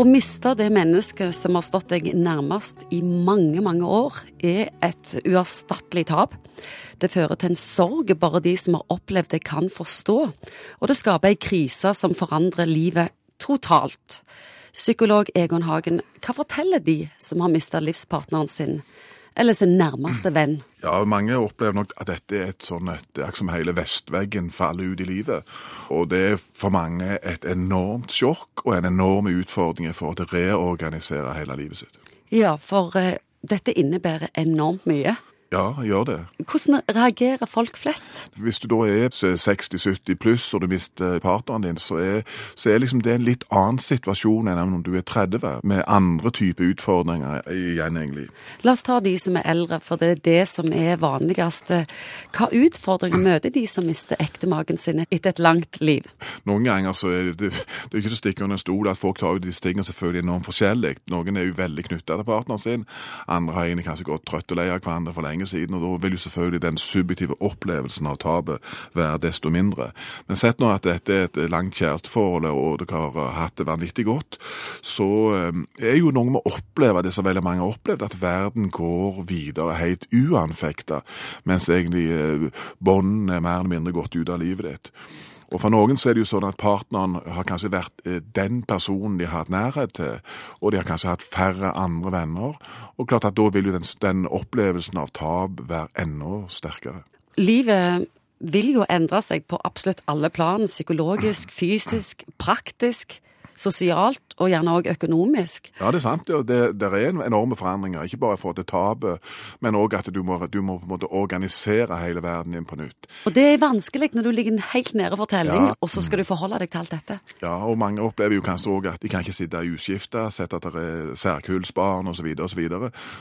Å miste det mennesket som har stått deg nærmest i mange, mange år, er et uerstattelig tap. Det fører til en sorg bare de som har opplevd det, kan forstå. Og det skaper ei krise som forandrer livet totalt. Psykolog Egon Hagen, hva forteller de som har mista livspartneren sin? Eller sin nærmeste venn. Ja, Mange opplever nok at dette er et sånn et, er som hele vestveggen faller ut i livet. Og det er for mange et enormt sjokk og en enorm utfordring for å reorganisere hele livet sitt. Ja, for uh, dette innebærer enormt mye. Ja, gjør det. Hvordan reagerer folk flest? Hvis du da er 60-70 pluss og du mister partneren din, så er, så er liksom det en litt annen situasjon enn om du er 30, med andre typer utfordringer igjen, egentlig. La oss ta de som er eldre, for det er det som er vanligst. Hva utfordringer møter de som mister ektemagen sin etter et langt liv? Noen ganger så er det, det er ikke til å stikke under en stol at folk tar ut disse tingene selvfølgelig enormt forskjellig. Noen er jo veldig knytta til partneren sin, andre har egentlig kanskje gått trøtt og lei av hverandre for lenge lenge siden, og da vil jo selvfølgelig den subjektive opplevelsen av tapet være desto mindre. Men sett nå at dette er et langt kjæresteforhold, og dere har hatt det vanvittig godt, så eh, er jo noe med å oppleve det som veldig mange har opplevd, at verden går videre helt uanfekta, mens egentlig eh, båndene er mer eller mindre gått ut av livet ditt. Og For noen så er det jo sånn at partneren har kanskje vært eh, den personen de har hatt nærhet til, og de har kanskje hatt færre andre venner. Og klart at da vil jo den, den opplevelsen av tap være enda sterkere. Livet vil jo endre seg på absolutt alle plan. Psykologisk, fysisk, praktisk sosialt og gjerne òg økonomisk. Ja, det er sant. Det, det er enorme forandringer. Ikke bare for det tapet, men òg at du må, du må, på en måte organisere hele verden din på nytt. Og det er vanskelig når du ligger helt nede for telling, ja. og så skal du forholde deg til alt dette. Ja, og mange opplever jo kanskje òg at de kan ikke sitte i uskifta, sett at det er særkullsbarn osv., osv.,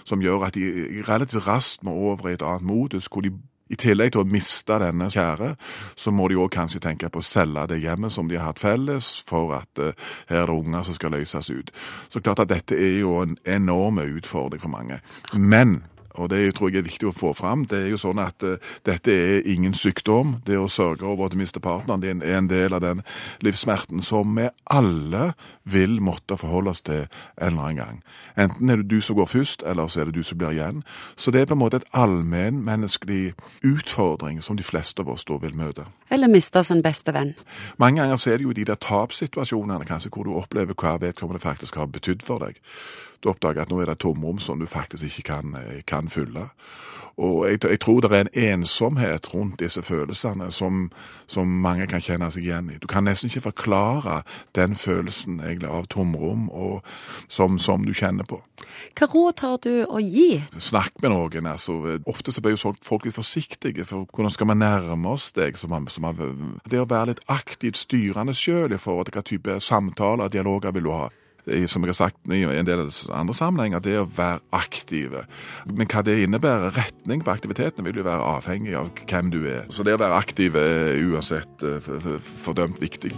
som gjør at de relativt raskt må over i et annet modus, hvor de i tillegg til å miste denne kjære, så må de òg kanskje tenke på å selge det hjemmet som de har hatt felles, for at uh, her er det unger som skal løses ut. Så klart at dette er jo en enorm utfordring for mange. Men og det tror jeg er viktig å få fram. Det er jo sånn at uh, dette er ingen sykdom. Det å sørge over at du mister partneren din er en del av den livssmerten som vi alle vil måtte forholde oss til en eller annen gang. Enten er det du som går først, eller så er det du som blir igjen. Så det er på en måte et allmennmenneskelig utfordring som de fleste av oss da vil møte. Eller miste sin beste venn. Mange ganger så er det jo de der tapssituasjonene kanskje hvor du opplever hva vedkommende faktisk har betydd for deg. Du oppdager at nå er det et tomrom som du faktisk ikke kan, eh, kan fylle. Og jeg, jeg, tror det er en ensomhet rundt disse følelsene som, som, mange kan kjenne seg igjen i. Du kan nesten ikke forklare den følelsen egentlig av tomrom og, som, som, du kjenner på. Hva råd har du å gi? Snakk med noen. altså. Ofte så blir jo folk litt forsiktige. for Hvordan skal vi nærme oss deg? Som, som, det å være litt aktivt styrende sjøl i forhold til hva type samtaler og dialoger vil du ha som jeg har sagt i en del andre sammenhenger, det å være aktive. Men hva det innebærer, retning på aktivitetene, vil jo være avhengig av hvem du er. Så det å være aktiv er uansett eh, fordømt viktig.